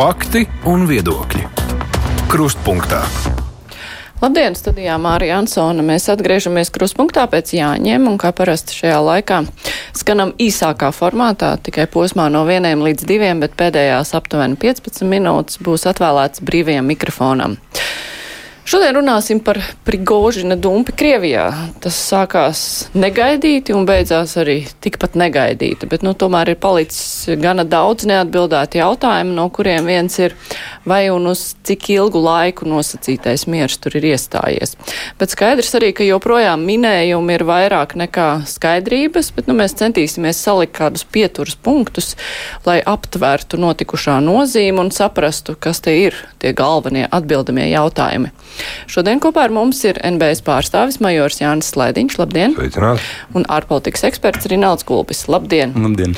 Fakti un viedokļi. Krustpunktā. Labdien, studijā Mārija Ansona. Mēs atgriežamies krustpunktā pēc Jāņiem un kā parasti šajā laikā skanam īsākā formātā, tikai posmā no vieniem līdz diviem, bet pēdējās aptuveni 15 minūtes būs atvēlēts brīvajam mikrofonam. Šodien runāsim par Prigožina dumpi Krievijā. Tas sākās negaidīti un beidzās arī tikpat negaidīti, bet nu, tomēr ir palicis gana daudz neatbildētu jautājumu, no kuriem viens ir, vai un uz cik ilgu laiku nosacītais miers tur ir iestājies. Bet skaidrs arī, ka joprojām minējumi ir vairāk nekā skaidrības, bet nu, mēs centīsimies salikt kādus pieturas punktus, lai aptvertu notikušā nozīmi un saprastu, kas te ir tie galvenie atbildamie jautājumi. Šodien kopā ar mums ir NBS pārstāvis Majors Jānis Slēdiņš. Labdien! Sveicināt! Un ārpolitikas eksperts Rinalds Kulpis. Labdien! Labdien!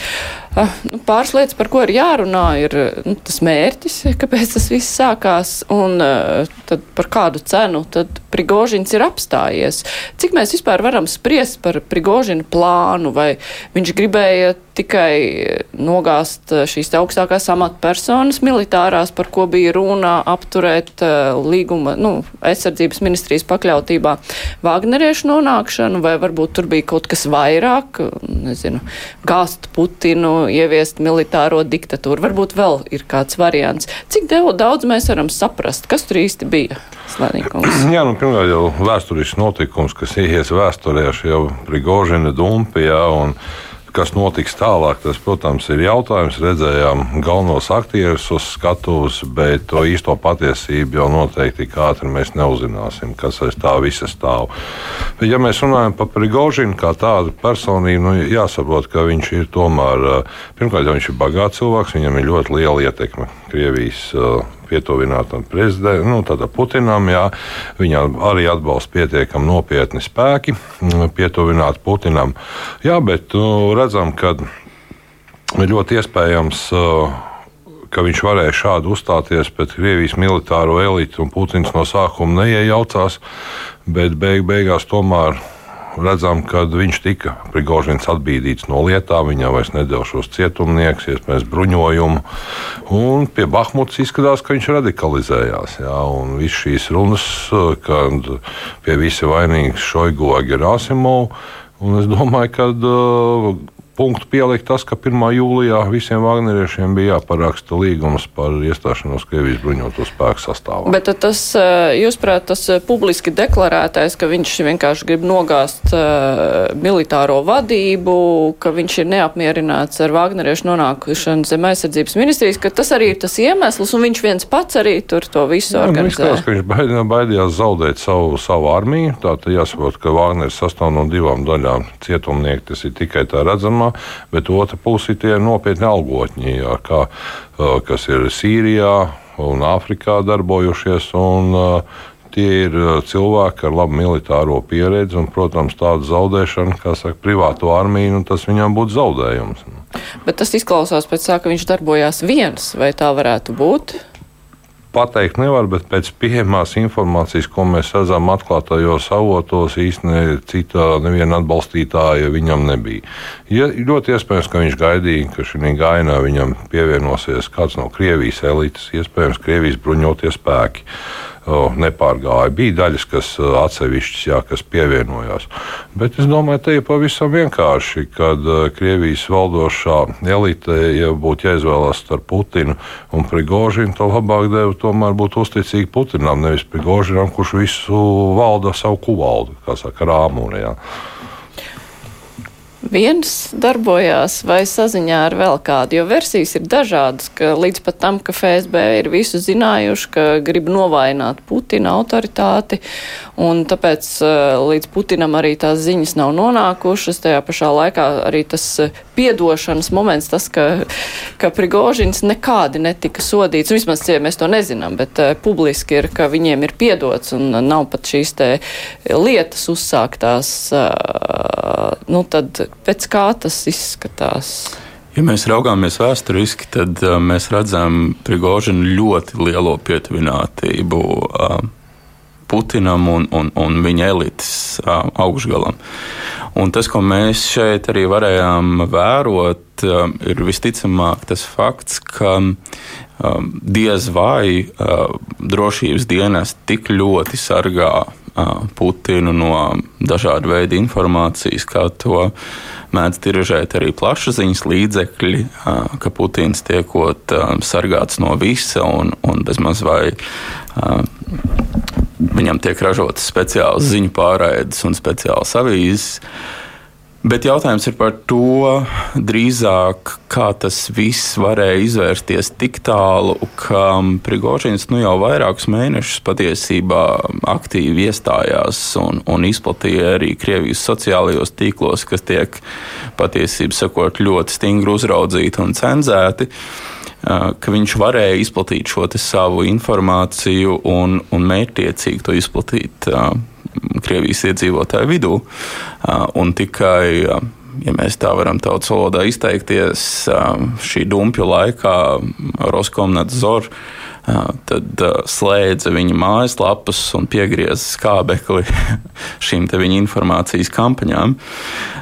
Uh, pāris lietas, par ko ir jārunā, ir nu, tas mērķis, kāpēc tas viss sākās, un uh, tad par kādu cenu tad Prigožins ir apstājies. Cik mēs vispār varam spriest par Prigožina plānu, vai viņš gribēja tikai nogāzt šīs augstākās amatpersonas militārās, par ko bija runa apturēt uh, līguma, nu, aizsardzības ministrijas pakļautībā Vāgneriešu nonākšanu, vai varbūt tur bija kaut kas vairāk, nezinu, gāzt Putinu, ieviest militāro diktatūru. Varbūt vēl ir kāds variants. Cik daudz mēs varam saprast, kas tur īsti bija? Slēnīkums. Jā, nu, pirmkārt jau vēsturisks notikums, kas ies vēsturē, jau Prigožina dumpijā. Un Kas notiks tālāk, tas, protams, ir jautājums. Redzējām galvenos aktierus uz skatuves, bet to īsto patiesību jau noteikti ātri mēs neuzzināsim, kas aiz tā visa stāv. Bet, ja mēs runājam par Prigožinu kā tādu personību, nu, jāsaprot, ka viņš ir tomēr, pirmkārt, jau viņš ir bagāts cilvēks, viņam ir ļoti liela ietekme Krievijas pietuvinātam prezidentam, nu, Putinam. Jā, viņam arī atbalsta pietiekami nopietni spēki, pietuvināt Putinam. Jā, bet nu, redzam, ka ļoti iespējams. Ka viņš varēja šādi uzstāties pret Krievijas militāro elitu, un Putins no sākuma neiejaucās, bet beig beigās tomēr redzam, ka viņš tika Prigožins atbīdīts no lietām, viņam vairs nedēļ šos cietumniekus, iespējams, bruņojumu. Un pie Bahmutas izskatās, ka viņš radikalizējās. Jā, un viss šīs runas, kad pie visi vainīgs Šoigu Gerasimovs. Un es domāju, ka uh, punktu pielikt tas, ka 1. jūlijā visiem Wagneriešiem bija jāparaksta līgums par iestāšanos Krievijas bruņoto spēku sastāvā. Bet tas, eh, jūsuprāt, tas eh, publiski deklarētais, ka viņš vienkārši grib nogāzt uh, militāro vadību, ka viņš ir neapmierināts ar Wagneriešu nonākušanu zem aizsardzības ministrijas, ka tas arī ir tas iemesls, un viņš viens pats arī tur to visu Jā, nu, organizē. Izskatās, ka viņš baidījās zaudēt savu, savu armiju. Tātad jāsaprot, ka Wagneris sastāv no divām daļām. Cietumnieki tas ir tikai tā redzama programmā, bet otra puse ir tie nopietni algotņi, jā, kā, kas ir Sīrijā un Āfrikā darbojušies. Un, Tie ir cilvēki ar labu militāro pieredzi, un, protams, tāda zaudēšana, kā saka, privāto armiju, nu, tas viņam būtu zaudējums. Bet tas izklausās pēc tā, ka viņš darbojās viens, vai tā varētu būt? Pateikt nevar, bet pēc pieejamās informācijas, ko mēs redzam atklātajos avotos, īstenībā cita neviena atbalstītāja viņam nebija. Ja, ļoti iespējams, ka viņš gaidīja, ka šī gainā viņam pievienosies kāds no Krievijas elites, iespējams, Krievijas bruņotie spēki nepārgāja. Bija daļas, kas atsevišķas, jā, kas pievienojās. Bet es domāju, te ir pavisam vienkārši, kad Krievijas valdošā elite, ja būtu jāizvēlās starp Putinu un Prigožinu, tad labāk deva tomēr būt uzticīgi Putinam, nevis Prigožinam, kurš visu valda savu kuvaldu, kā saka, rāmūnijā viens darbojās vai saziņā ar vēl kādu, jo versijas ir dažādas, ka līdz pat tam, ka FSB ir visu zinājuši, ka grib novainot Putina autoritāti, un tāpēc eh, līdz Putinam arī tās ziņas nav nonākušas, tajā pašā laikā arī tas eh, piedošanas moments, tas, ka, ka Prigožins nekādi netika sodīts, vismaz ja mēs to nezinām, bet uh, publiski ir, ka viņiem ir piedots un nav pat šīs te lietas uzsāktās, uh, nu tad pēc kā tas izskatās? Ja mēs raugāmies vēsturiski, tad uh, mēs redzam Prigožinu ļoti lielo pietuvinātību uh, Putinam un, un, un viņa elites uh, augšgalam. Un tas, ko mēs šeit arī varējām vērot, um, ir visticamāk tas fakts, ka um, diez vai uh, drošības dienas tik ļoti sargā uh, Putinu no dažādu veidu informācijas, kā to mēdz tiražēt arī plašsaziņas līdzekļi, ka Putins tiekot sargāts no visa un, un bezmaz vai Viņam tiek ražotas speciālas ziņu pārraides un speciālas avīzes. Bet jautājums ir par to, drīzāk, kā tas viss varēja izvērsties tik tālu, ka Prigožins nu jau vairākus mēnešus patiesībā aktīvi iestājās un, un izplatīja arī Krievijas sociālajos tīklos, kas tiek patiesībā sakot ļoti stingri uzraudzīti un cenzēti. Ka viņš varēja izplatīt šo savu informāciju un, un mērķtiecīgi to izplatīt Krievijas iedzīvotāju vidū. Un tikai, ja mēs tā varam tautas valodā izteikties, šī dumpju laikā Roskomnadzor tad slēdza viņa mājaslapas un piegrieza skābekli šīm viņa informācijas kampaņām.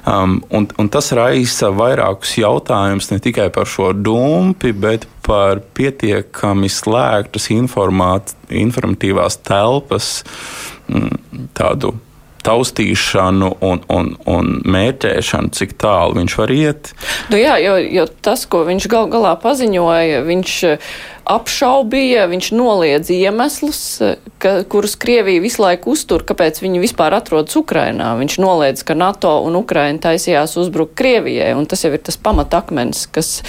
Um, un, un tas raisa vairākus jautājumus ne tikai par šo dumpi, bet par pietiekami slēgtas informatīvās telpas tādu taustīšanu un, un, un mērķēšanu, cik tālu viņš var iet. Nu jā, jo, jo tas, ko viņš gal galā paziņoja, viņš eh, apšaubīja, viņš noliedz iemeslus, eh, ka, kurus Krievija visu laiku uztur, kāpēc viņi vispār atrodas Ukrainā. Viņš noliedz, ka NATO un Ukraina taisījās uzbrukt Krievijai, un tas jau ir tas pamatakmens, kas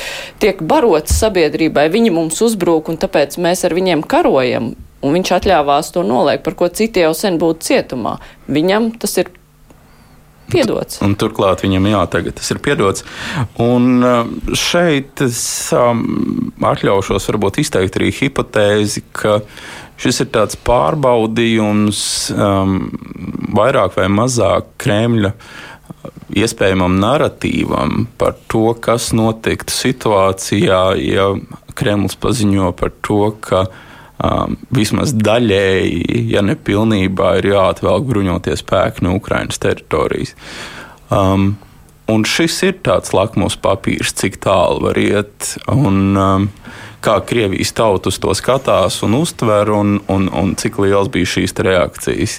tiek barots sabiedrībai. Viņi mums uzbruk, un tāpēc mēs ar viņiem karojam un viņš atļāvās to noliekt, par ko citi jau sen būtu cietumā. Viņam tas ir piedots. Un, un turklāt viņam jā, tagad tas ir piedots. Un um, šeit es um, atļaušos varbūt izteikt arī hipotēzi, ka šis ir tāds pārbaudījums um, vairāk vai mazāk Kremļa iespējamam narratīvam par to, kas notiktu situācijā, ja Kremlis paziņo par to, ka um, vismaz daļēji, ja ne pilnībā, ir jāatvelk bruņotie spēki no Ukrainas teritorijas. Um, un šis ir tāds lakmus papīrs, cik tālu var iet. Un, um, kā Krievijas tauta uz to skatās un uztver, un, un, un cik liels bija šīs reakcijas.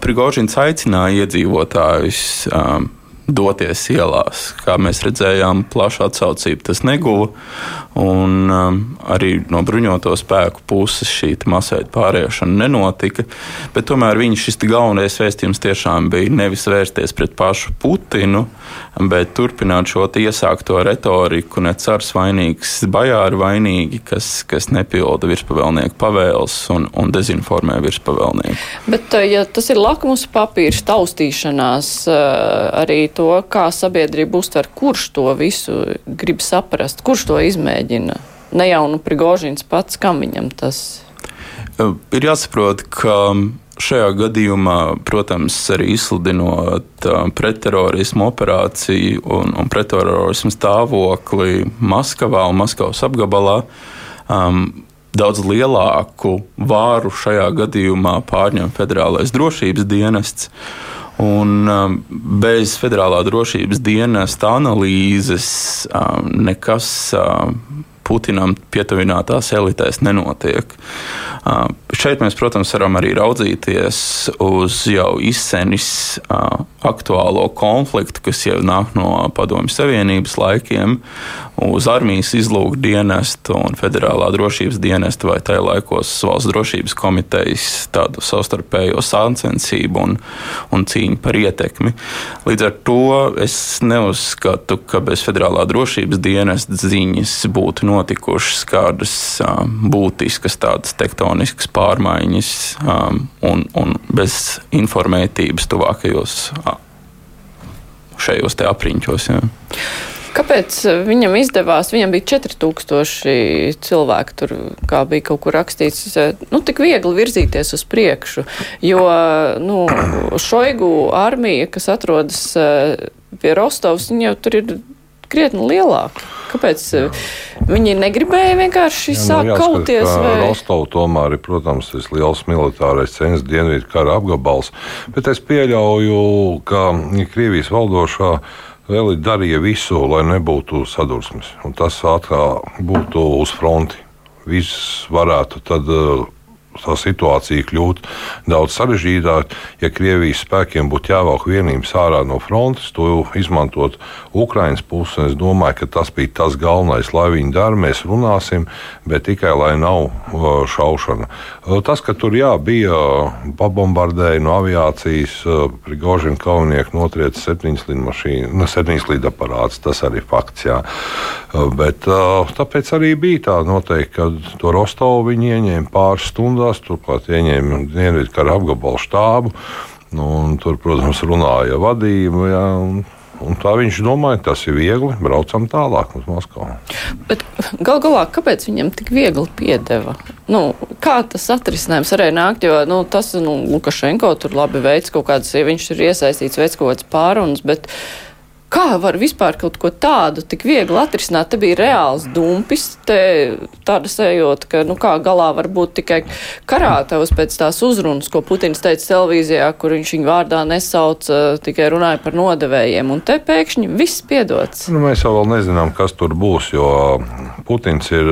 Prigožins aicināja iedzīvotājus um, doties ielās. Kā mēs redzējām, plašu atsaucību tas neguva. Un, um, arī no bruņoto spēku puses šī masveida pārēšana nenotika. Bet tomēr viņa šis galvenais vēstījums tiešām bija nevis vērsties pret pašu Putinu, bet turpināt šo iesākto retoriku, ne cars vainīgs, bajāri vainīgi, kas, kas nepilda virspavēlnieku pavēles un, un dezinformē virspavēlnieku. Bet, ja tas ir lakmus papīrs taustīšanās, uh, arī to, kā sabiedrība uztver, kurš to visu grib saprast, kurš to izmēģina. Ne jau nu Prigožins pats, kam viņam tas ir jāsaprot, ka šajā gadījumā, protams, arī izsludinot pretterorismu operāciju un, un pretterorismu stāvokli Maskavā un Maskavas apgabalā. Um, daudz lielāku vāru šajā gadījumā pārņem Federālais drošības dienests. Un um, bez federālā drošības dienesta analīzes um, nekas um, Putinam pietuvinātās elitēs nenotiek. Šeit mēs, protams, varam arī raudzīties uz jau izsenis aktuālo konfliktu, kas jau nāk no Padomju Savienības laikiem, uz armijas izlūku dienestu un federālā drošības dienesta vai tajā laikos valsts drošības komitejas tādu savstarpējo sāncensību un, un cīņu par ietekmi. Līdz ar to es neuzskatu, ka bez federālā drošības dienesta ziņas būtu notikušas kādas būtiskas tādas tektoniskas pārmaiņas un, un bez informētības tuvākajos šajos apriņķos. Jā. Kāpēc viņam izdevās? Viņam bija 4000 cilvēki, tur kā bija kaut kur rakstīts, nu, tik viegli virzīties uz priekšu. Jo, nu, Šoigu armija, kas atrodas pie Rostovas, jau tur ir krietni lielāka. Kāpēc Jā. viņi negribēja vienkārši Jā, sākt nu, kauties? Vai... Rostov tomēr ir, protams, tas liels militārais centrs dienvidu kara apgabals, bet es pieļauju, ka Krievijas valdošā vēl darīja visu, lai nebūtu sadursmes. Un tas atkal būtu uz fronti. Viss varētu tad uh, tā situācija kļūtu daudz sarežģītāka. Ja Krievijas spēkiem būtu jāvelk vienības ārā no frontes, to izmantot Ukraiņas pusi, es domāju, ka tas bija tas galvenais, lai viņi dara. Mēs runāsim, bet tikai lai nav uh, šaušana. Uh, tas, ka tur jā, bija pabombardēji no aviācijas, uh, Prigožina kaujinieki notriec septiņas no nu, lidaparāts, tas arī fakts. Jā. Bet tāpēc arī bija tā noteikti, ka to Rostovu viņi ieņēma pāris stundās stundās, turklāt ieņēma Dienvidu kara apgabalu štābu. Nu, tur, protams, runāja vadība. Jā, un, Un tā viņš domāja, tas ir viegli, braucam tālāk uz Maskavu. Bet gal galā, kāpēc viņam tik viegli piedeva? Nu, kā tas atrisinājums varēja nākt, jo nu, tas, nu, Lukašenko tur labi veids kaut kādas, ja viņš ir iesaistīts, veids kaut kādas pārunas, bet Kā var vispār kaut ko tādu tik viegli atrisināt? Te bija reāls dumpis, te tāda sajūta, ka, nu kā galā var būt tikai karātavs pēc tās uzrunas, ko Putins teica televīzijā, kur viņš viņu vārdā nesauc, tikai runāja par nodevējiem. Un te pēkšņi viss piedots. Nu, mēs jau vēl nezinām, kas tur būs, jo Putins ir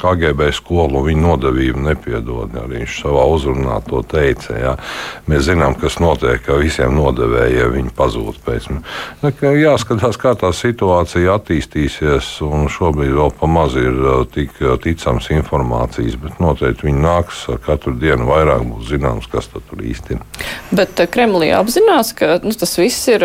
KGB skolu viņa nodevību nepiedod. Arī viņš savā uzrunā to teica. Jā. Mēs zinām, kas notiek, ka visiem nodevējiem viņi pazūd pēc tam. Nu, jāskatās, kā tā situācija attīstīsies, un šobrīd vēl pamaz ir tik ticams informācijas, bet noteikti viņi nāks katru dienu vairāk būs zināms, kas tur īsti ir. Bet Kremlī apzinās, ka nu, tas viss ir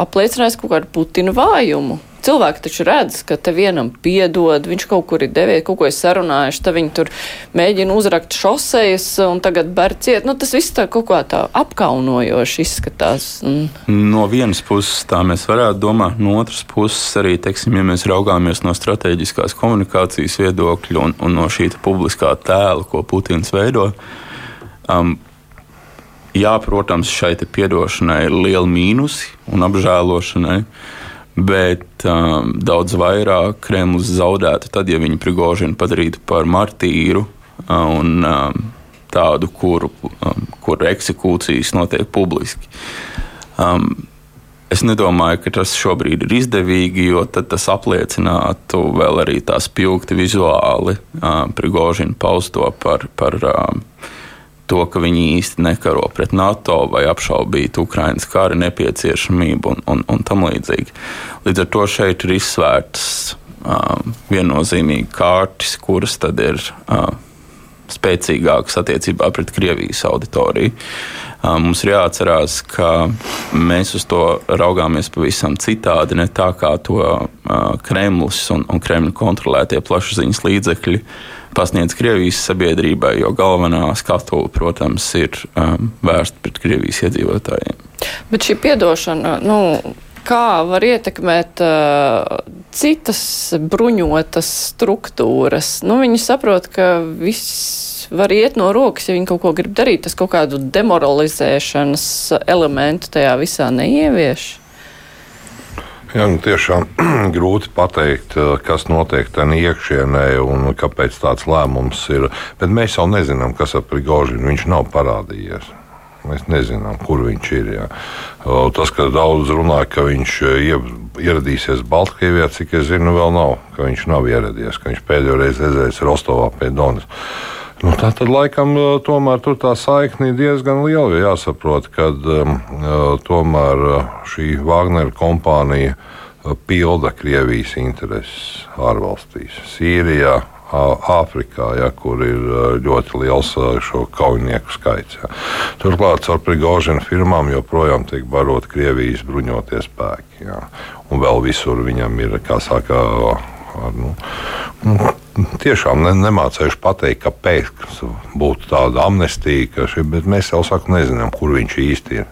apliecinājis kaut kādu Putina vājumu. Cilvēki taču redz, ka te vienam piedod, viņš kaut kur ir devies, kaut ko ir sarunājuši, tad viņi tur mēģina uzrakt šosejas un tagad ber ciet. Nu, tas viss tā kaut kā tā apkaunojoši izskatās. Un... No vienas puses tā mēs varētu domāt, no otras puses arī, teiksim, ja mēs raugāmies no strateģiskās komunikācijas viedokļa un, un no šī publiskā tēla, ko Putins veido. Um, jā, protams, šai piedošanai ir liela mīnusi un apžēlošanai. Uh, bet um, daudz vairāk Kremlis zaudētu tad, ja viņi Prigožinu padarītu par martīru uh, un um, tādu, kur, um, kur eksekūcijas notiek publiski. Um, Es nedomāju, ka tas šobrīd ir izdevīgi, jo tas apliecinātu vēl arī tā spilgti vizuāli uh, Prigožinu pausto par, par uh, to, ka viņi īsti nekaro pret NATO vai apšaubītu Ukraiņas kara nepieciešamību un, un, un tam līdzīgi. Līdz ar to šeit ir izsvērtas um, viennozīmīgi kārtas, kuras tad ir uh, spēcīgākas attiecībā pret Krievijas auditoriju. Um, mums ir jāatcerās, ka mēs uz to raugāmies pavisam citādi, ne tā kā to uh, Kremlis un, un Kremļa kontrolētie plašsaziņas līdzekļi uh, pasniedz Krievijas sabiedrībai, jo galvenā skatuve, protams, ir um, vērsta pret Krievijas iedzīvotājiem. Bet šī piedošana, nu, kā var ietekmēt uh, citas bruņotas struktūras? Nu, viņi saprot, ka viss var iet no rokas, ja viņi kaut ko grib darīt. Tas kaut kādu demoralizēšanas elementu tajā visā neievieš. Jā, nu tiešām grūti pateikt, eh, kas notiek tajā iekšienē un kāpēc tāds lēmums ir. Bet mēs jau nezinām, kas ar Prigožinu viņš nav parādījies. Mēs nezinām, kur viņš ir. Jā. Tas, ka daudz runāja, ka viņš eh, ieradīsies Baltkrievijā, cik es zinu, vēl nav. Ka viņš nav ieradies, ka viņš pēdējo reizi aizjājis Rostovā pie Donas. Nu, tā tad laikam tomēr tur tā saikne ir diezgan liela. Jāsaprot, ka um, tomēr šī Wagner kompānija pilda Krievijas intereses ārvalstīs, Sīrijā, Āfrikā, ja, kur ir ļoti liels šo kaujinieku skaits. Ja. Turklāt ar Prigožina firmām joprojām tiek barot Krievijas bruņoties spēki. Ja. Un vēl visur viņam ir, kā saka, ar, nu, tiešām ne, nemācījuši pateikt, kāpēc būtu tāda amnestija, šī, bet mēs jau sakām, nezinām, kur viņš īsti ir.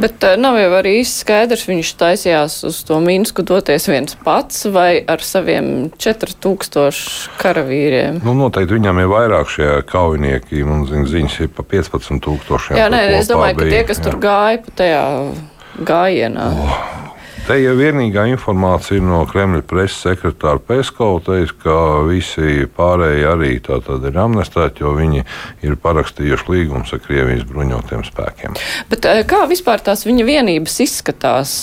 Bet uh, nav jau arī īsti skaidrs, viņš taisījās uz to Minsku doties viens pats vai ar saviem 4000 karavīriem. Nu, noteikti viņam ir vairāk šie kaujinieki, un zin, ziņas ir pa 15 tūkstošiem. Jā, nē, es domāju, bija, ka tie, kas jā. tur gāja pa tajā gājienā. Oh Te jau vienīgā informācija no Kremļa preses sekretāra Peskova teica, ka visi pārējie arī tātad ir amnestēti, jo viņi ir parakstījuši līgumus ar Krievijas bruņotiem spēkiem. Bet kā vispār tās viņa vienības izskatās?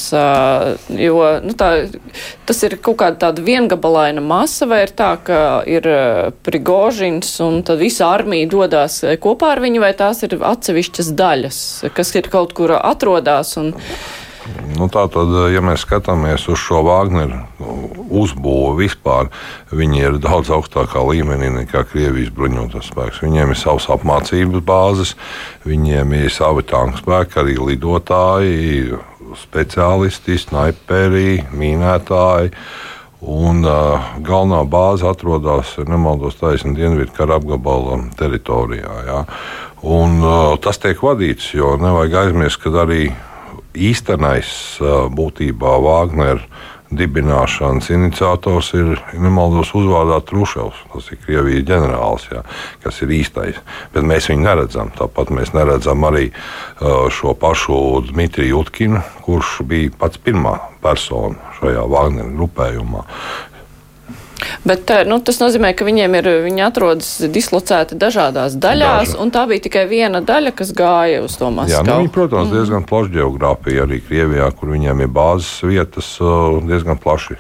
Jo nu, tā, tas ir kaut kāda tāda viengabalaina masa, vai ir tā, ka ir Prigožins un tad visa armija dodās kopā ar viņu, vai tās ir atsevišķas daļas, kas ir kaut kur atrodās? Un... Nu, Tātad, ja mēs skatāmies uz šo Wagneru uzbūvi vispār, viņi ir daudz augstākā līmenī nekā Krievijas bruņotas spēks. Viņiem ir savas apmācības bāzes, viņiem ir savi tanku spēki, arī lidotāji, speciālisti, snaiperi, mīnētāji. Un, uh, galvenā bāze atrodas, ja nemaldos, taisnība dienvidu kara apgabala teritorijā. Ja. Un, uh, tas tiek vadīts, jo nevajag aizmirst, ka arī īstenais būtībā Wagner dibināšanas iniciators ir, nemaldos, uzvārdā Truševs. Tas ir Krievijas ģenerālis, jā, kas ir īstais. Bet mēs viņu neredzam. Tāpat mēs neredzam arī šo pašu Dmitriju Jutkinu, kurš bija pats pirmā persona šajā Wagner grupējumā. Bet eh, nu, tas nozīmē, ka viņiem ir, viņi atrodas dislocēti dažādās daļās, Daža. un tā bija tikai viena daļa, kas gāja uz to Maskavu. Jā, nu, viņi, protams, mm. diezgan plaša geogrāfija arī Krievijā, kur viņiem ir bāzes vietas diezgan plaši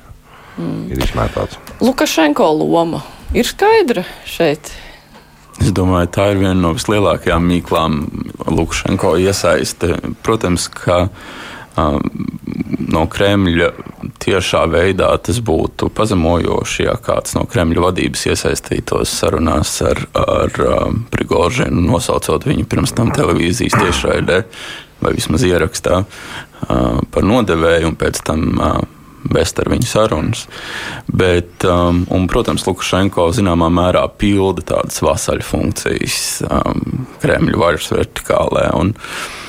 mm. ir izmētāts. Lukašenko loma ir skaidra šeit. Es domāju, tā ir viena no vislielākajām mīklām Lukašenko iesaiste. Protams, ka um, no Kremļa tiešā veidā tas būtu pazemojoši, ja kāds no Kremļa vadības iesaistītos sarunās ar, ar Prigožinu, nosaucot viņu pirms tam televīzijas tiešraidē vai vismaz ierakstā par nodevēju un pēc tam. Vest ar viņu sarunas. Bet, um, un, protams, Lukašenko zināmā mērā pilda tādas vasaļu funkcijas um, Kremļa varas vertikālē. Un, uh,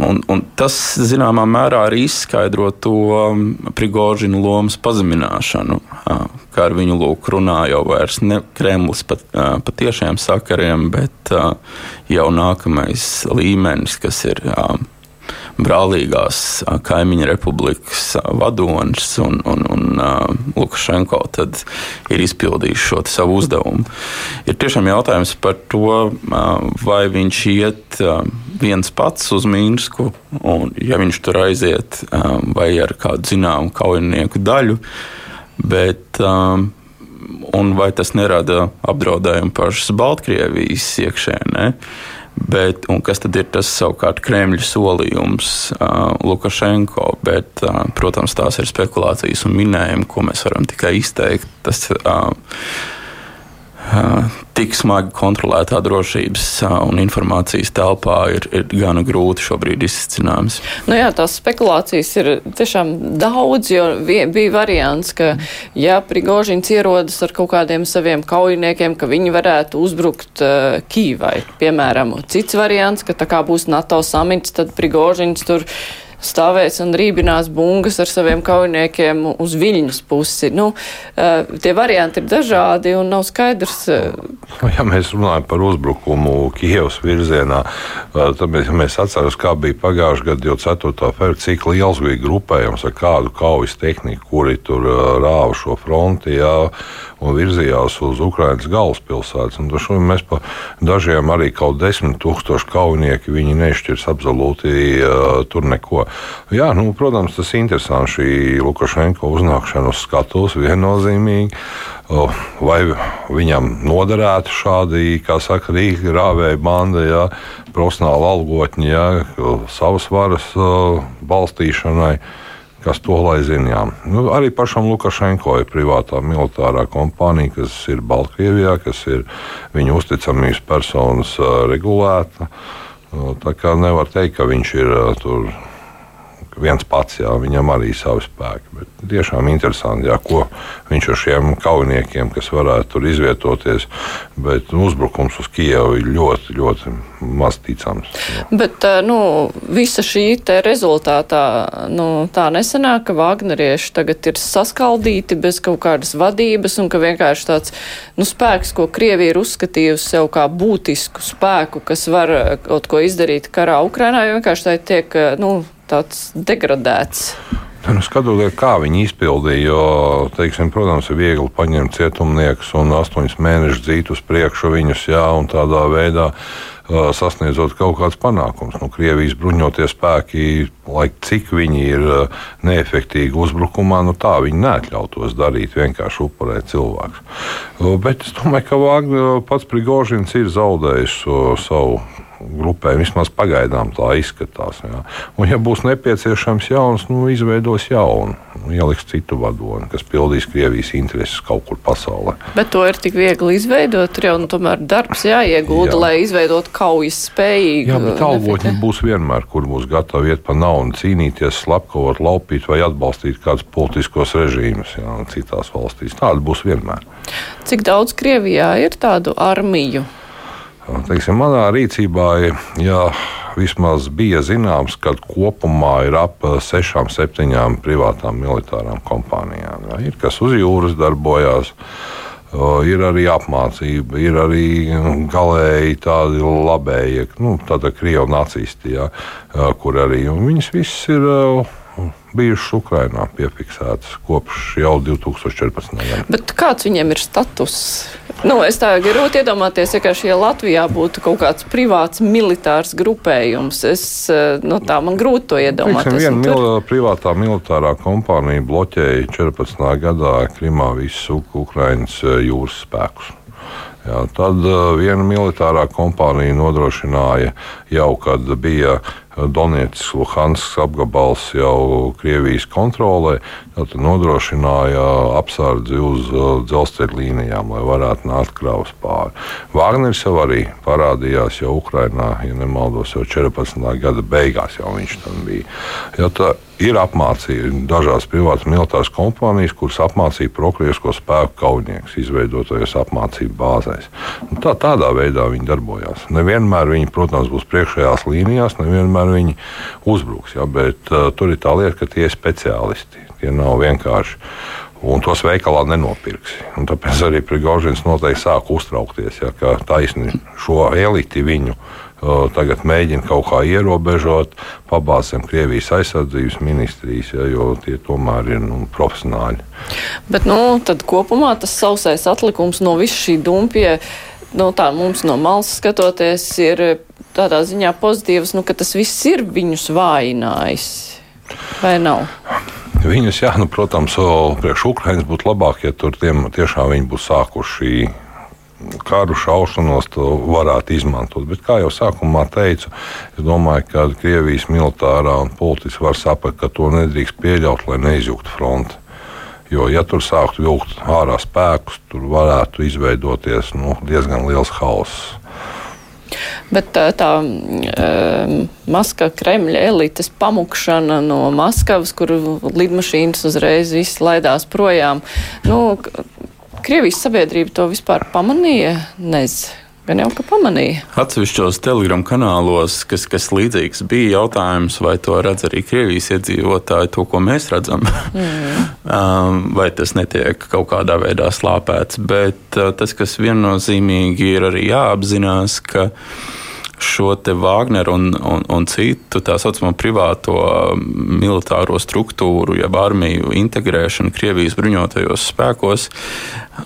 Un, un tas zināmā mērā arī izskaidro to um, Prigožinu lomas pazemināšanu, kā ar viņu lūk runā jau vairs ne Kremlis pat, pa tiešiem sakariem, bet jau nākamais līmenis, kas ir brālīgās kaimiņu republikas vadonis un, un, un Lukašenko ir izpildījis šo savu uzdevumu. Ir tiešām jautājums par to, vai viņš iet viens pats uz Mīnsku, un ja viņš tur aiziet vai ar kādu zināmu kaujinieku daļu. Bet, um, un vai tas nerada apdraudējumu pašas Baltkrievijas iekšēnē? Bet, kas tad ir tas savukārt Kremļa solījums uh, Lukašenko? Bet, uh, protams, tās ir spekulācijas un minējumi, ko mēs varam tikai izteikt. Tas, uh, tik smagi kontrolētā drošības un informācijas telpā ir, ir gana grūti šobrīd izcināms. Nu jā, tās spekulācijas ir tiešām daudz, jo bija variants, ka ja Prigožins ierodas ar kaut kādiem saviem kaujiniekiem, ka viņi varētu uzbrukt uh, Kīvai, piemēram. Cits variants, ka tā kā būs NATO samits, tad Prigožins tur stāvēs un rībinās bungas ar saviem kaujiniekiem uz Viļņas pusi. Nu, tie varianti ir dažādi un nav skaidrs. Ja mēs runājam par uzbrukumu Kievas virzienā, tad mēs, ja mēs atceramies, kā bija pagājušajā gadā, jau 4. februārī, cik liels bija grupējums ar kādu kaujas tehniku, kuri tur rāva šo fronti. Jā, un virzījās uz Ukraiņas galvaspilsētas. Šodien mēs pa dažiem arī kaut desmit tūkstoši kaujinieki viņi nešķirs absolūti uh, tur neko. Jā, nu, protams, tas ir interesanti šī Lukašenko uznākšana uz skatuves viennozīmīgi. Vai viņam noderētu šādi, kā saka, rīki rāvēja banda, ja, profesionāli algotņi, ja, savas varas uh, balstīšanai. Kas to lai zinām. Nu, arī pašam Lukašenko ir privātā militārā kompānija, kas ir Baltkrievijā, kas ir viņa uzticamības personas regulēta. Tā kā nevar teikt, ka viņš ir tur viens pats, jā, viņam arī savi spēki. Bet tiešām interesanti, jā, ko viņš ar šiem kaujiniekiem, kas varētu tur izvietoties. Bet uzbrukums uz Kijevu ir ļoti, ļoti maz ticams. Jā. Bet nu, visa šī rezultātā nu, tā nesenāk, ka Vāgnerieši tagad ir saskaldīti bez kaut kādas vadības un ka vienkārši tāds nu, spēks, ko Krievija ir uzskatījusi sev kā būtisku spēku, kas var kaut ko izdarīt karā Ukrainā, vienkārši tā tiek nu, tāds degradēts. Nu, skatoties, kā viņi izpildīja, jo, teiksim, protams, ir viegli paņemt cietumniekus un astoņus mēnešus dzīt uz priekšu viņus, jā, un tādā veidā uh, sasniedzot kaut kādus panākumus. Nu, Krievijas bruņotie spēki, lai cik viņi ir uh, neefektīvi uzbrukumā, nu, tā viņi neatļautos darīt, vienkārši upurēt cilvēkus. Uh, bet es domāju, ka Vāgner pats Prigožins ir zaudējis savu grupē. Vismaz pagaidām tā izskatās. Jā. Un, ja būs nepieciešams jauns, nu, izveidos jaunu, nu, ieliks citu vadoni, kas pildīs Krievijas intereses kaut kur pasaulē. Bet to ir tik viegli izveidot. Tur jau nu, tomēr darbs jāiegulda, Jā. lai izveidotu kaujas spējīgu. Jā, bet algotņi būs vienmēr, kur būs gatavi iet pa naudu, cīnīties, slepkavot, laupīt vai atbalstīt kādus politiskos režīmus jā, citās valstīs. Tāda būs vienmēr. Cik daudz Krievijā ir tādu armiju? Teiksim, manā rīcībā ja vismaz bija zināms, ka kopumā ir ap sešām, septiņām privātām militārām kompānijām. Ja. Ir kas uz jūras darbojās. Ir arī apmācība, ir arī galēji tādi labēji, nu, tāda krievu nacisti, ja, kur arī viņas visas ir bijušas Ukrajinā piefiksētas kopš jau 2014. gada. Kāds viņiem ir status? Nu, es tā grūti iedomāties, ja šie Latvijā būtu kaut kāds privāts militārs grupējums. Es, eh, nu, tā man grūti to iedomāties. Viena tur... mil privātā militārā kompānija bloķēja 14. gadā Krimā visu Ukraiņas eh, jūras spēkus. Jā, tad uh, viena militārā kompānija nodrošināja jau, kad bija Donētas, Luhanskas apgabals jau Krievijas kontrolē, tad nodrošināja apsardzi uz uh, dzelzceļa līnijām, lai varētu nākt kravas pāri. Vāgners jau arī parādījās jau Ukrainā, ja nemaldos, jau 14. gada beigās jau viņš tam bija. Ja tā, ir apmācīta dažās privātas militāras kompānijas, kuras apmācīja prokrievisko spēku kaujinieks, izveidotajās apmācību bāzēs. Un tā, tādā veidā viņi darbojās. Nevienmēr viņi, protams, būs priekšējās līnijās, nevienmēr viņi uzbruks. Ja, bet uh, tur ir tā lieta, ka tie ir speciālisti. Tie nav vienkārši. Un tos veikalā nenopirks. Un tāpēc arī Prigožins noteikti sāk uztraukties, ja, ka taisni šo eliti viņu tagad mēģina kaut kā ierobežot, pabāzēm Krievijas aizsardzības ministrijas, ja, jo tie tomēr ir nu, profesionāļi. Bet nu, kopumā tas sausais atlikums no visa šī dumpja, nu, tā mums no malas skatoties, ir tādā ziņā pozitīvs, nu, ka tas viss ir viņus vājinājis. Vai nav? Viņus, jā, nu, protams, priekš Ukrainas būtu labāk, ja tur tiem, tiešām viņi būtu sākuši kādu šaušanos to varētu izmantot. Bet, kā jau sākumā teicu, es domāju, ka Krievijas militārā un politiski var saprast, ka to nedrīkst pieļaut, lai neizjuktu fronti. Jo, ja tur sāktu vilkt ārā spēkus, tur varētu izveidoties nu, diezgan liels hauss. Bet tā, tā um, Maskava Kremļa elites pamukšana no Maskavas, kur lidmašīnas uzreiz viss laidās projām, nu, Krievijas sabiedrība to vispār pamanīja? Nezinu. Gan jau ka pamanīja. Atsevišķos telegramu kanālos, kas, kas līdzīgs bija jautājums, vai to redz arī Krievijas iedzīvotāji, to, ko mēs redzam, mm. Um, vai tas netiek kaut kādā veidā slāpēts. Bet uh, tas, kas viennozīmīgi ir arī jāapzinās, ka šo te Wagneru un, un, un citu tā saucamo privāto militāro struktūru, jeb armiju integrēšanu Krievijas bruņotajos spēkos.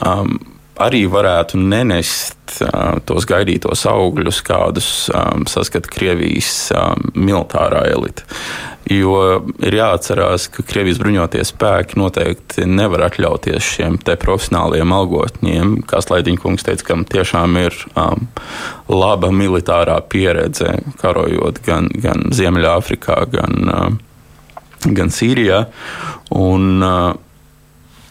Um, arī varētu nenest uh, tos gaidītos augļus, kādus um, saskata Krievijas um, militārā elite. Jo ir jāatcerās, ka Krievijas bruņotie spēki noteikti nevar atļauties šiem profesionāliem algotņiem. Kā Slaidņkungs teica, kam tiešām ir um, laba militārā pieredze, karojot gan, gan Ziemeļāfrikā, gan, uh, gan Sīrijā. Un, uh,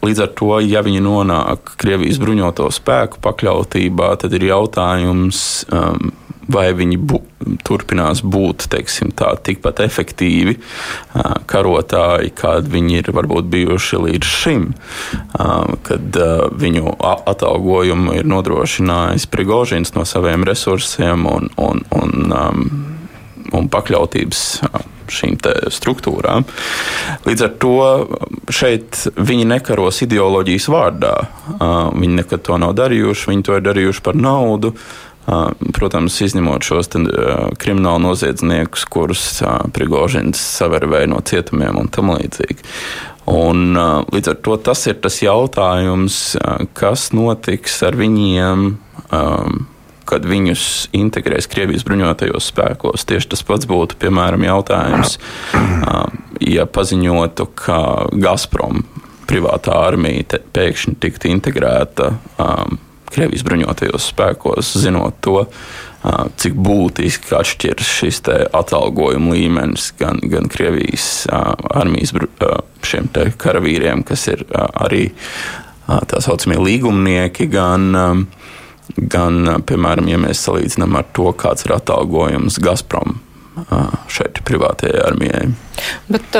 Līdz ar to, ja viņi nonāk Krievijas bruņoto spēku pakļautībā, tad ir jautājums, um, vai viņi bu, turpinās būt teiksim, tā, tikpat efektīvi uh, karotāji, kādi viņi ir varbūt bijuši līdz šim, uh, kad uh, viņu atalgojumu ir nodrošinājis Prigožins no saviem resursiem un, un, un, um, un pakļautības. Uh, šīm struktūrām. Līdz ar to šeit viņi nekaros ideoloģijas vārdā. Viņi nekad to nav darījuši, viņi to ir darījuši par naudu. Protams, izņemot šos kriminālu noziedzniekus, kurus Prigožins savervēja no cietumiem un tam līdzīgi. Un, līdz ar to tas ir tas jautājums, kas notiks ar viņiem, kad viņus integrēs Krievijas bruņotajos spēkos. Tieši tas pats būtu, piemēram, jautājums, ja paziņotu, ka Gazprom privātā armija pēkšņi tiktu integrēta Krievijas bruņotajos spēkos, zinot to, cik būtiski atšķiras šis atalgojuma līmenis gan, gan Krievijas armijas šiem karavīriem, kas ir arī tā saucamie līgumnieki, gan, gan, piemēram, ja mēs salīdzinām ar to, kāds ir atalgojums Gazprom šeit privātajai armijai. Bet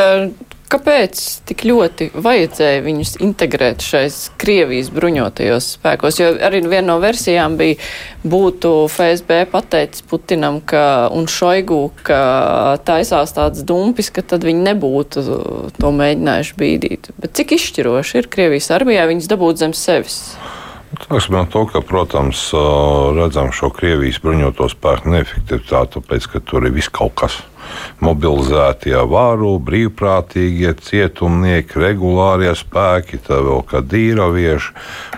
Kāpēc tik ļoti vajadzēja viņus integrēt šais Krievijas bruņotajos spēkos? Jo arī viena no versijām bija, būtu FSB pateicis Putinam ka, un Šoigu, ka taisās tāds dumpis, ka tad viņi nebūtu to mēģinājuši bīdīt. Bet cik izšķiroši ir Krievijas armijā viņus dabūt zem sevis? Sāksim ar to, ka, protams, redzam šo Krievijas bruņoto spēku neefektivitāti, tāpēc, ka tur ir viss kaut kas mobilizētie varu, brīvprātīgie, cietumnieki, regulārie spēki, tā vēl kā dīravieši.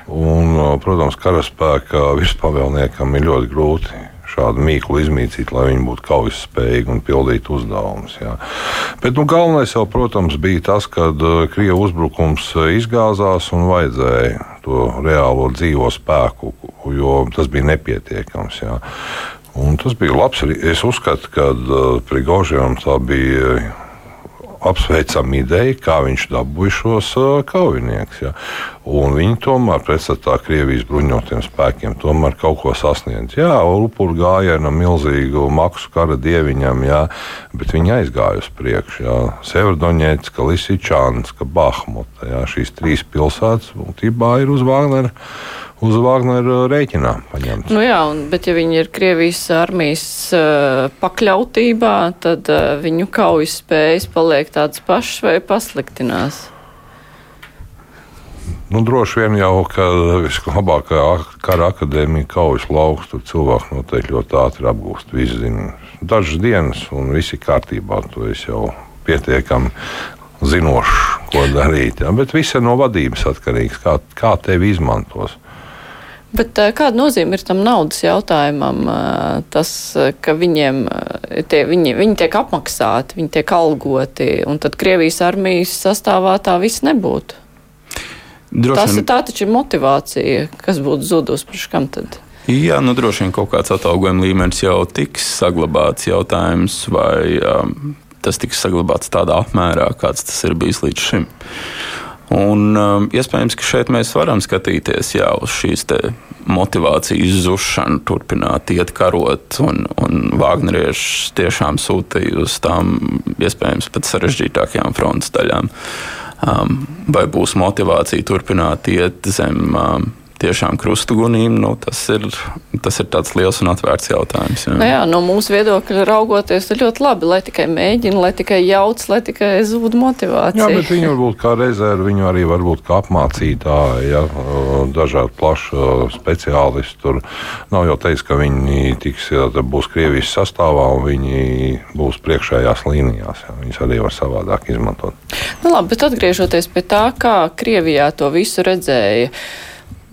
Un, protams, karaspēka virspavēlniekam ir ļoti grūti šādu mīklu izmīcīt, lai viņi būtu kaujas spējīgi un pildītu uzdevumus. Bet nu, galvenais jau, protams, bija tas, kad Krievijas uzbrukums izgāzās un vajadzēja to reālo dzīvo spēku, jo tas bija nepietiekams. Jā. Un tas bija labs. Es uzskatu, ka uh, Prigožiem tā bija apsveicama ideja, kā viņš dabūja šos kaujiniekus. Ja. Viņi tomēr pretstatā Krievijas bruņotiem spēkiem tomēr kaut ko sasniedz. Jā, upuru gājienam, milzīgu maksu kara dieviņam, jā, bet viņi aizgāja uz priekšu. Severdoņēts, Lisičāns, Bahmuta. Jā, šīs trīs pilsētas būtībā ir uz Vāgnera uz Vāģneru rēķinā paņemts. Nu jā, un, bet ja viņi ir Krievijas armijas uh, pakļautībā, tad uh, viņu kaujas spējas paliek tādas pašas vai pasliktinās? Nu, droši vien jau, ka vislabākā kara akadēmija kaujas lauks, tur cilvēki noteikti ļoti ātri apgūst. Visi zina, dažas dienas un viss ir kārtībā. Tu esi jau pietiekami zinošs, ko darīt. Ja? Bet viss ir no vadības atkarīgs, kā, kā tevi izmantos. Bet eh, kāda nozīme ir tam naudas jautājumam? Eh, tas, eh, ka viņiem tie, viņi, viņi tiek apmaksāti, viņi tiek algoti, un tad Krievijas armijas sastāvā tā viss nebūtu. Droši Tas ir tā taču ir motivācija, kas būtu zudusi priekš kam tad? Jā, nu droši vien kaut kāds atalgojuma līmenis jau tiks saglabāts jautājums, vai um, tas tiks saglabāts tādā apmērā, kāds tas ir bijis līdz šim. Un, um, iespējams, ka šeit mēs varam skatīties jā, uz šīs motivācijas zušanu, turpināt iet karot, un, un Vāgnerieši tiešām sūtīja uz tām iespējams pat sarežģītākajām frontes daļām. Um, vai būs motivācija turpināt iet zem um, tiešām krustugunīm, nu, tas, ir, tas ir tāds liels un atvērts jautājums. Jā. Nu jā, no mūsu viedokļa raugoties, ir ļoti labi, lai tikai mēģina, lai tikai jauc, lai tikai zūd motivācija. Jā, bet viņi varbūt kā rezervi, viņi arī varbūt kā apmācītāji, ja, dažādi plaši speciālisti. Tur nav jau teiks, ka viņi tiks, ja, būs Krievijas sastāvā un viņi būs priekšējās līnijās. Ja. Viņus arī var savādāk izmantot. Nu, labi, bet atgriežoties pie tā, kā Krievijā to visu redzēja.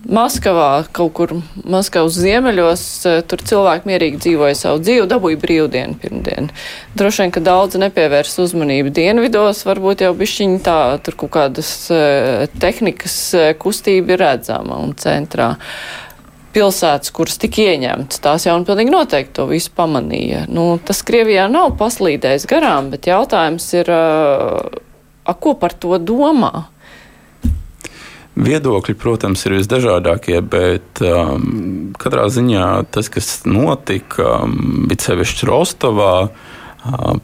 Maskavā, kaut kur Maskavas ziemeļos, eh, tur cilvēki mierīgi dzīvoja savu dzīvi, dabūja brīvdienu pirmdienu. Droši vien, ka daudz nepievērs uzmanību dienvidos, varbūt jau bišķiņi tā, tur kaut kādas uh, tehnikas uh, kustība ir redzama un centrā. Pilsētas, kuras tika ieņemtas, tās jau un pilnīgi noteikti to visu pamanīja. Nu, tas Krievijā nav paslīdējis garām, bet jautājums ir, uh, a, ko par to domā? Viedokļi, protams, ir visdažādākie, bet um, katrā ziņā tas, kas notika, um, bija sevišķi Rostovā, uh,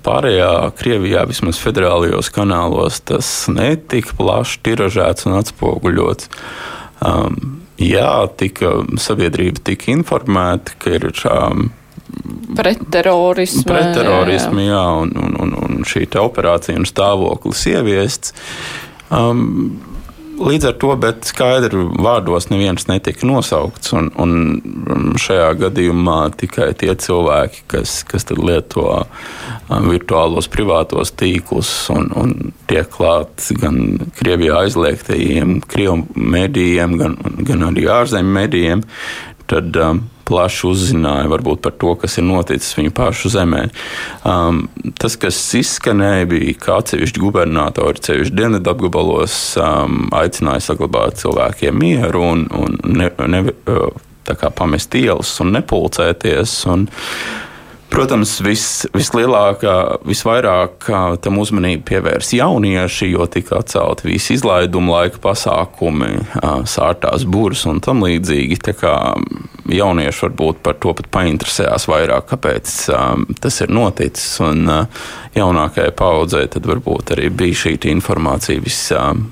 pārējā Krievijā, vismaz federālajos kanālos, tas netika plaši tiražēts un atspoguļots. Um, jā, tika, sabiedrība tika informēta, ka ir um, pretterorismu, pretterorismu jā, jā, un, un, un, un šī operācija un stāvoklis ieviests. Um, Līdz ar to, bet skaidri vārdos neviens netika nosaukts. Un, un šajā gadījumā tikai tie cilvēki, kas, kas lieto virtuālos privātos tīklus un, un tiek klāt gan Krievijā aizliegtajiem Krievu medijiem, gan, gan arī ārzemju medijiem, tad um, plaši uzzināja varbūt, par to, kas ir noticis viņu pašu zemē. Um, tas, kas izskanēja, bija, ka atsevišķi gubernatori ceļš dienvidu apgabalos um, aicināja saglabāt cilvēkiem mieru un, un ne, ne, uh, pamest ielas un nepulcēties. Un, Protams, vis, vislielākā, visvairāk tam uzmanību pievērs jaunieši, jo tika atcelti visi izlaidumu laika pasākumi, sārtās būras un tam līdzīgi. Tā kā jaunieši varbūt par to pat painteresējās vairāk, kāpēc tas ir noticis. Un jaunākajai paudzei tad varbūt arī bija šī informācija visām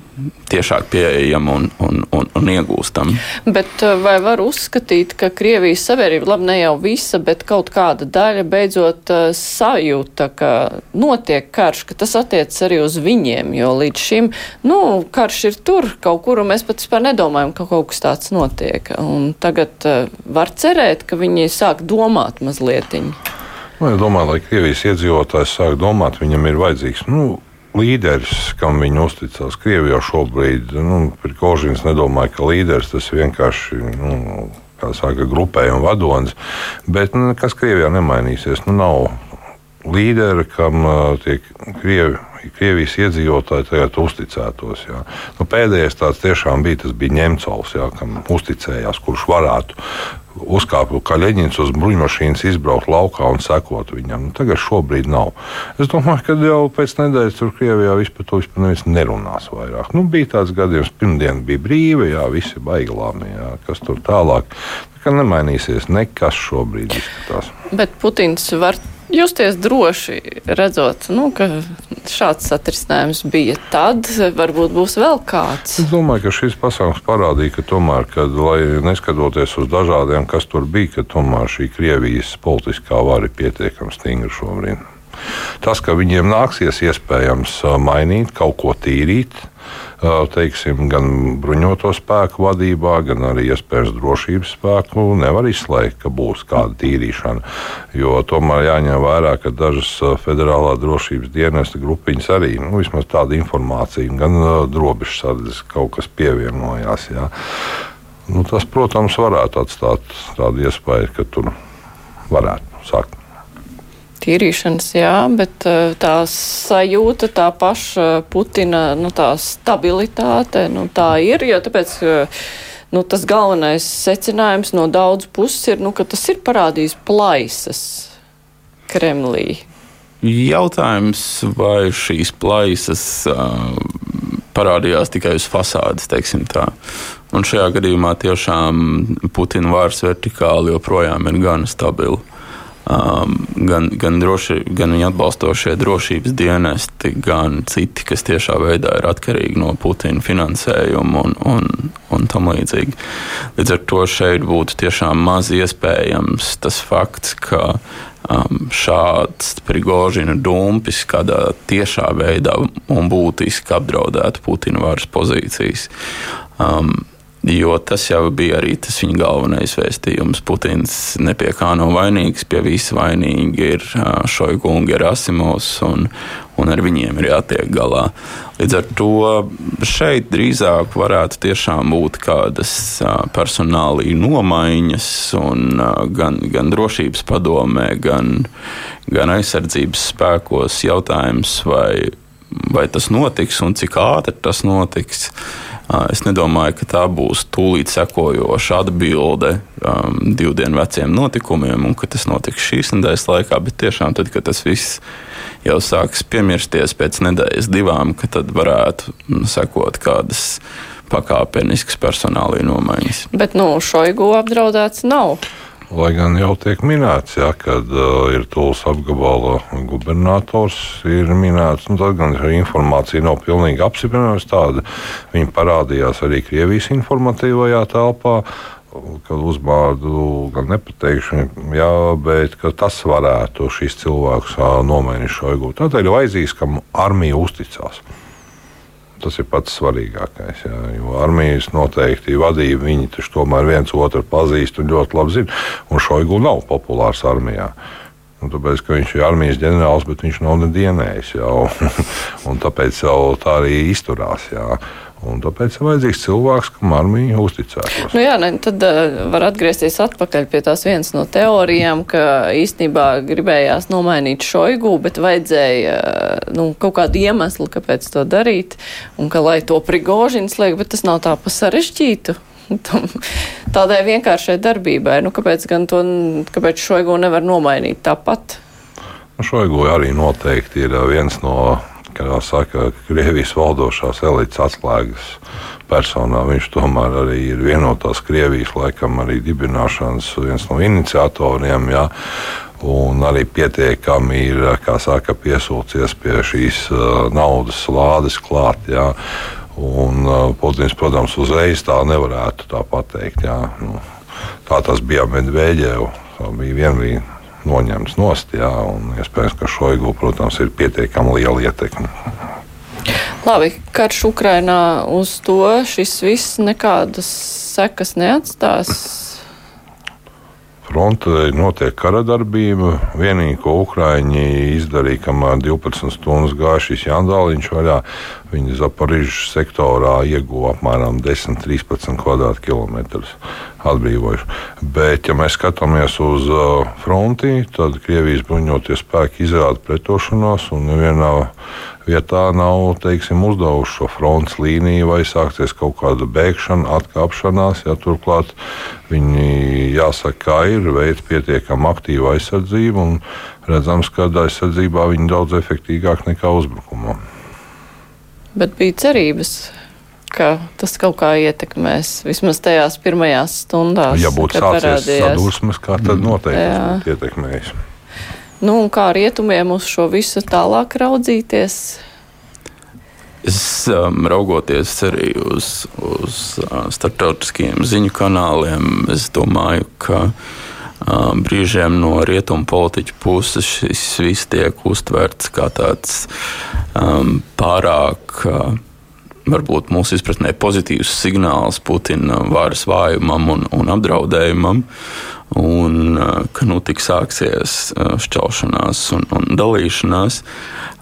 tiešāk pieejama un, un, un, un iegūstama. Bet eh, vai var uzskatīt, ka Krievijas sabiedrība, labi, ne jau visa, bet kaut kāda daļa beidzot uh, sajūta, ka notiek karš, ka tas attiecas arī uz viņiem, jo līdz šim, nu, karš ir tur kaut kur, un mēs pat vispār nedomājam, ka kaut kas tāds notiek. Un tagad uh, var cerēt, ka viņi sāk domāt mazlietiņi. Nu, es domāju, lai Krievijas iedzīvotājs sāk domāt, viņam ir vajadzīgs. Nu, līderis, kam viņi uzticās. Krievijā šobrīd, nu, Prigožins nedomāja, ka līderis tas vienkārši. Nu, Kā saka, grupējuma vadonis. Bet nu, kas Krievijā nemainīsies? Nu, nav līderi, kam uh, tiek Krievi, Krievijas iedzīvotāji tagad uzticētos. Jā. Nu, pēdējais tāds tiešām bija, tas bija Ņemcovs, jā, kam uzticējās, kurš varētu kā leģins uz bruņmašīnas, izbraukt laukā un sekot viņam. Nu, tagad šobrīd nav. Es domāju, ka jau pēc nedēļas tur Krievijā vispār to vispār nerunās vairāk. Nu, bija tāds gadījums, pirmdien bija brīva, jā, visi baiglāmi, jā, kas tur tālāk. Tā nemainīsies nekas šobrīd izskatās. Bet Putins var justies droši, redzot, nu, ka šāds atrisinājums bija tad, varbūt būs vēl kāds. Es domāju, ka šis pasākums parādīja, ka tomēr, kad, lai neskatoties uz dažādiem, kas tur bija, ka tomēr šī Krievijas politiskā vara ir pietiekami stingra šobrīd. Tas, ka viņiem nāksies iespējams mainīt, kaut ko tīrīt, teiksim, gan bruņoto spēku vadībā, gan arī iespējams drošības spēku, nevar izslēgt, ka būs kāda tīrīšana. Jo tomēr jāņem vērā, ka dažas federālā drošības dienesta grupiņas arī nu, vismaz tāda informācija, gan robežsardzes kaut kas pievienojās. Jā. Nu, tas, protams, varētu atstāt tādu iespēju, ka tur varētu sākt tīrīšanas, jā, bet eh, tā sajūta, tā paša Putina, nu, tā stabilitāte, nu, tā ir, jo tāpēc, nu, tas galvenais secinājums no daudz puses ir, nu, ka tas ir parādījis plaisas Kremlī. Jautājums, vai šīs plaisas uh, parādījās tikai uz fasādes, teiksim tā. Un šajā gadījumā tiešām Putina vārds vertikāli joprojām ir gan stabils um, gan, gan, droši, gan viņa atbalstošie drošības dienesti, gan citi, kas tiešā veidā ir atkarīgi no Putina finansējuma un, un, un tam līdzīgi. Līdz ar to šeit būtu tiešām maz iespējams tas fakts, ka um, šāds Prigožina dumpis kādā tiešā veidā un būtiski apdraudētu Putina varas pozīcijas. Um, Jo tas jau bija arī tas viņa galvenais vēstījums. Putins ne pie kā nav vainīgs, pie visa vainīgi ir Šoigu un Gerasimovs, un, un ar viņiem ir jātiek galā. Līdz ar to šeit drīzāk varētu tiešām būt kādas personālī nomaiņas, un gan, gan drošības padomē, gan, gan aizsardzības spēkos jautājums, vai, vai tas notiks un cik ātri tas notiks. Es nedomāju, ka tā būs tūlīt sekojoša atbilde um, divu dienu veciem notikumiem, un ka tas notiks šīs nedēļas laikā, bet tiešām tad, kad tas viss jau sāks piemirsties pēc nedēļas divām, tad varētu nu, sekot kādas pakāpeniskas personāla nomaiņas. Bet nu, Šoigu apdraudēts nav. Lai gan jau tiek minēts, ja, kad uh, ir tūlis apgabala gubernators, ir minēts, nu, tad gan informācija nav pilnīgi apstiprināta. Tāda viņa parādījās arī Krievijas informatīvajā telpā. Kad uzvārdu gan nepateikšu, jā, bet tas varētu šis cilvēks uh, nomainīt šo iegūt. Tādēļ vajadzīgs, kam armija uzticās. Tas ir pats svarīgākais. Jā, jo armijas noteikti vadīja, viņi taču tomēr viens otru pazīst un ļoti labi zina. Un Šoigu nav populārs armijā. Un tāpēc, ka viņš ir armijas ģenerālis, bet viņš nav nedienējis. tāpēc jau tā arī izturās. Jā. Un tāpēc ir vajadzīgs cilvēks, kam armija uzticētos. Nu jā, ne, tad uh, var atgriezties atpakaļ pie tās vienas no teorijām, ka īstenībā gribējās nomainīt šoigu, bet vajadzēja uh, nu, kaut kādu iemeslu, kāpēc to darīt, un ka lai to prigožins liek, bet tas nav tā pa sarežģītu. Tādai vienkāršai darbībai, nu kāpēc gan to, kāpēc šoigu nevar nomainīt tāpat? Nu, šoigu arī noteikti ir viens no kā saka, Krievijas valdošās elites atslēgas personā. Viņš tomēr arī ir vienotās Krievijas laikam arī dibināšanas viens no iniciatoriem. Jā. Un arī pietiekami ir saka, piesūcies pie šīs uh, naudas lādes klāt. Jā. Un uh, Putins, protams, uzreiz tā nevarētu tā pateikt. Jā. Nu, tā tas bija Medveģevs. Bija vienīgi noņemts nost. Jā, iespējams, ka Šoigu, protams, ir pietiekami liela ietekme. Labi, karš Ukrainā uz to šis viss nekādas sekas neatstās. Frontē notiek kara darbība. Vienīgi, ko Ukrāņi izdarīja, kamēr 12 stundas gāja šis Jandāliņš vaļā, viņi Zaporižas sektorā ieguva apmēram 10-13 km2 atbrīvojuši. Bet, ja mēs skatāmies uz uh, fronti, tad Krievijas bruņoties spēki izrāda pretošanos un nevienā vietā nav teiksim, uzdevuši šo frontes līniju vai sākties kaut kāda bēgšana, atkāpšanās. Ja, turklāt viņi jāsaka, ka ir veids pietiekami aktīvu aizsardzību un redzams, ka aizsardzībā viņi daudz efektīvāk nekā uzbrukumā. Bet bija cerības, ka tas kaut kā ietekmēs vismaz tajās pirmajās stundās. Ja būtu sācies sadursmes, kā tad noteikti būtu ietekmējis. Nu, kā rietumiem uz šo visu tālāk raudzīties? Es um, raugoties arī uz, uz uh, starptautiskiem ziņu kanāliem, es domāju, ka um, brīžiem no rietumu politiķu puses šis viss tiek uztverts kā tāds um, pārāk. Uh, varbūt mūsu izpratnē pozitīvs signāls Putina varas vājumam un, un apdraudējumam un ka nu, tik sāksies šķelšanās un, un dalīšanās.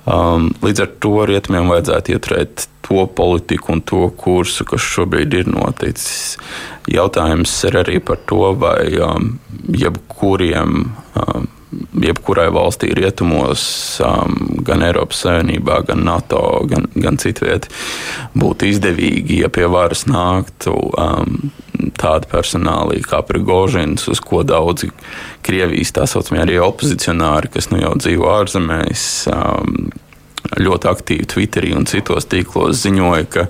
Um, līdz ar to rietumiem vajadzētu ieturēt to politiku un to kursu, kas šobrīd ir noticis. Jautājums ir arī par to, vai um, jebkuriem um, jebkurai valstī rietumos, um, gan Eiropas Savienībā, gan NATO, gan, gan citviet, būtu izdevīgi, ja pie varas nāktu um, tādi personāli kā Prigožins, uz ko daudzi Krievijas tā saucamie arī opozicionāri, kas nu jau dzīvo ārzemēs, um, ļoti aktīvi Twitterī un citos tīklos ziņoja, ka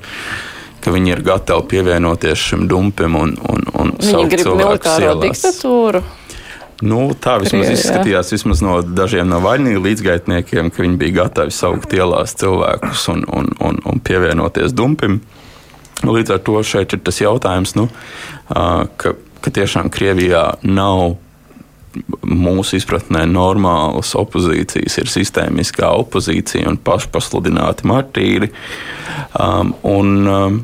ka viņi ir gatavi pievienoties šim dumpim un, un, un viņi grib militāro diktatūru. Nu, tā vismaz Krievijā. izskatījās vismaz no dažiem no vainīgu līdzgaitniekiem, ka viņi bija gatavi saukt ielās cilvēkus un, un, un, un pievienoties dumpim. Līdz ar to šeit ir tas jautājums, nu, ka, ka tiešām Krievijā nav mūsu izpratnē normālas opozīcijas, ir sistēmiskā opozīcija un pašpasludināti martīri. Um, un, um,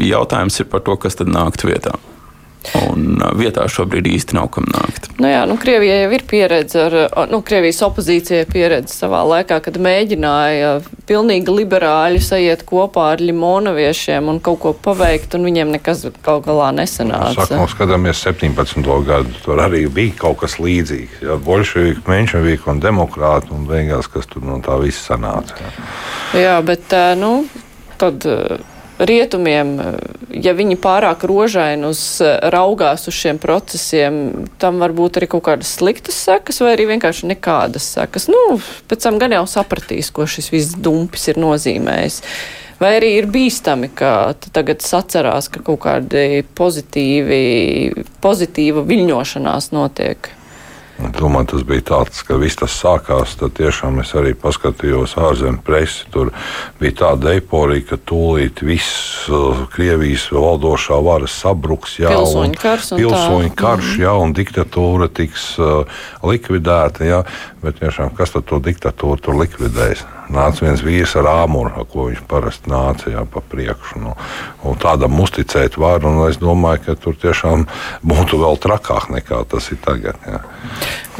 jautājums ir par to, kas tad nāktu vietā. Un vietā šobrīd īsti nav kam nākt. Nu jā, nu Krievijai jau ir pieredze ar, nu Krievijas opozīcijai pieredze savā laikā, kad mēģināja pilnīgi liberāļi sajiet kopā ar limonaviešiem un kaut ko paveikt, un viņiem nekas kaut galā nesanāca. Saka, mums skatāmies 17. gadu, tur arī bija kaut kas līdzīgs. Jā, bolševiki, menševiki un demokrāti, un beigās, kas tur no tā viss sanāca. Jā, jā bet, nu, tad rietumiem, ja viņi pārāk rožaini uz raugās uz šiem procesiem, tam var būt arī kaut kādas sliktas sekas, vai arī vienkārši nekādas sekas. Nu, pēc tam gan jau sapratīs, ko šis viss dumpis ir nozīmējis. Vai arī ir bīstami, ka tagad sacerās, ka kaut pozitīvi, pozitīva viļņošanās notiek? Domāju, tas bija tāds, ka viss tas sākās. Tad tiešām es arī paskatījos ārzemju presi. Tur bija tāda eiforija, ka tūlīt viss uh, Krievijas valdošā vara sabruks. Jā, pilsoņu karš, un, pilsoņu karš mm. jā, un diktatūra tiks uh, likvidēta. Jā. Bet tiešām, kas tad to diktatūru tur likvidēs? nāca viens vīrs ar āmuru, ar ko viņš parasti nāca jā, pa priekšu. Nu, un tādam uzticēt var, un es domāju, ka tur tiešām būtu vēl trakāk nekā tas ir tagad. Jā.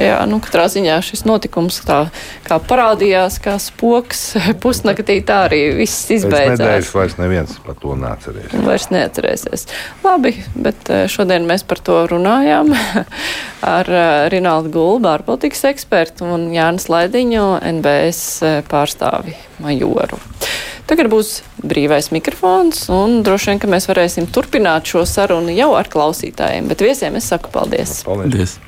Jā, nu, katrā ziņā šis notikums tā kā parādījās, kā spoks pusnaktī, tā arī viss izbeidzās. Nedēļas vairs neviens par to neatcerēsies. Vairs neatcerēsies. Labi, bet eh, šodien mēs par to runājām ar eh, Rinaldu Gulbu, ārpolitikas ekspertu un Jānis Laidiņu, NBS eh, pārstāvi majoru. Tagad būs brīvais mikrofons, un droši vien, ka mēs varēsim turpināt šo sarunu jau ar klausītājiem. Bet viesiem es saku. Paldies! Paldies.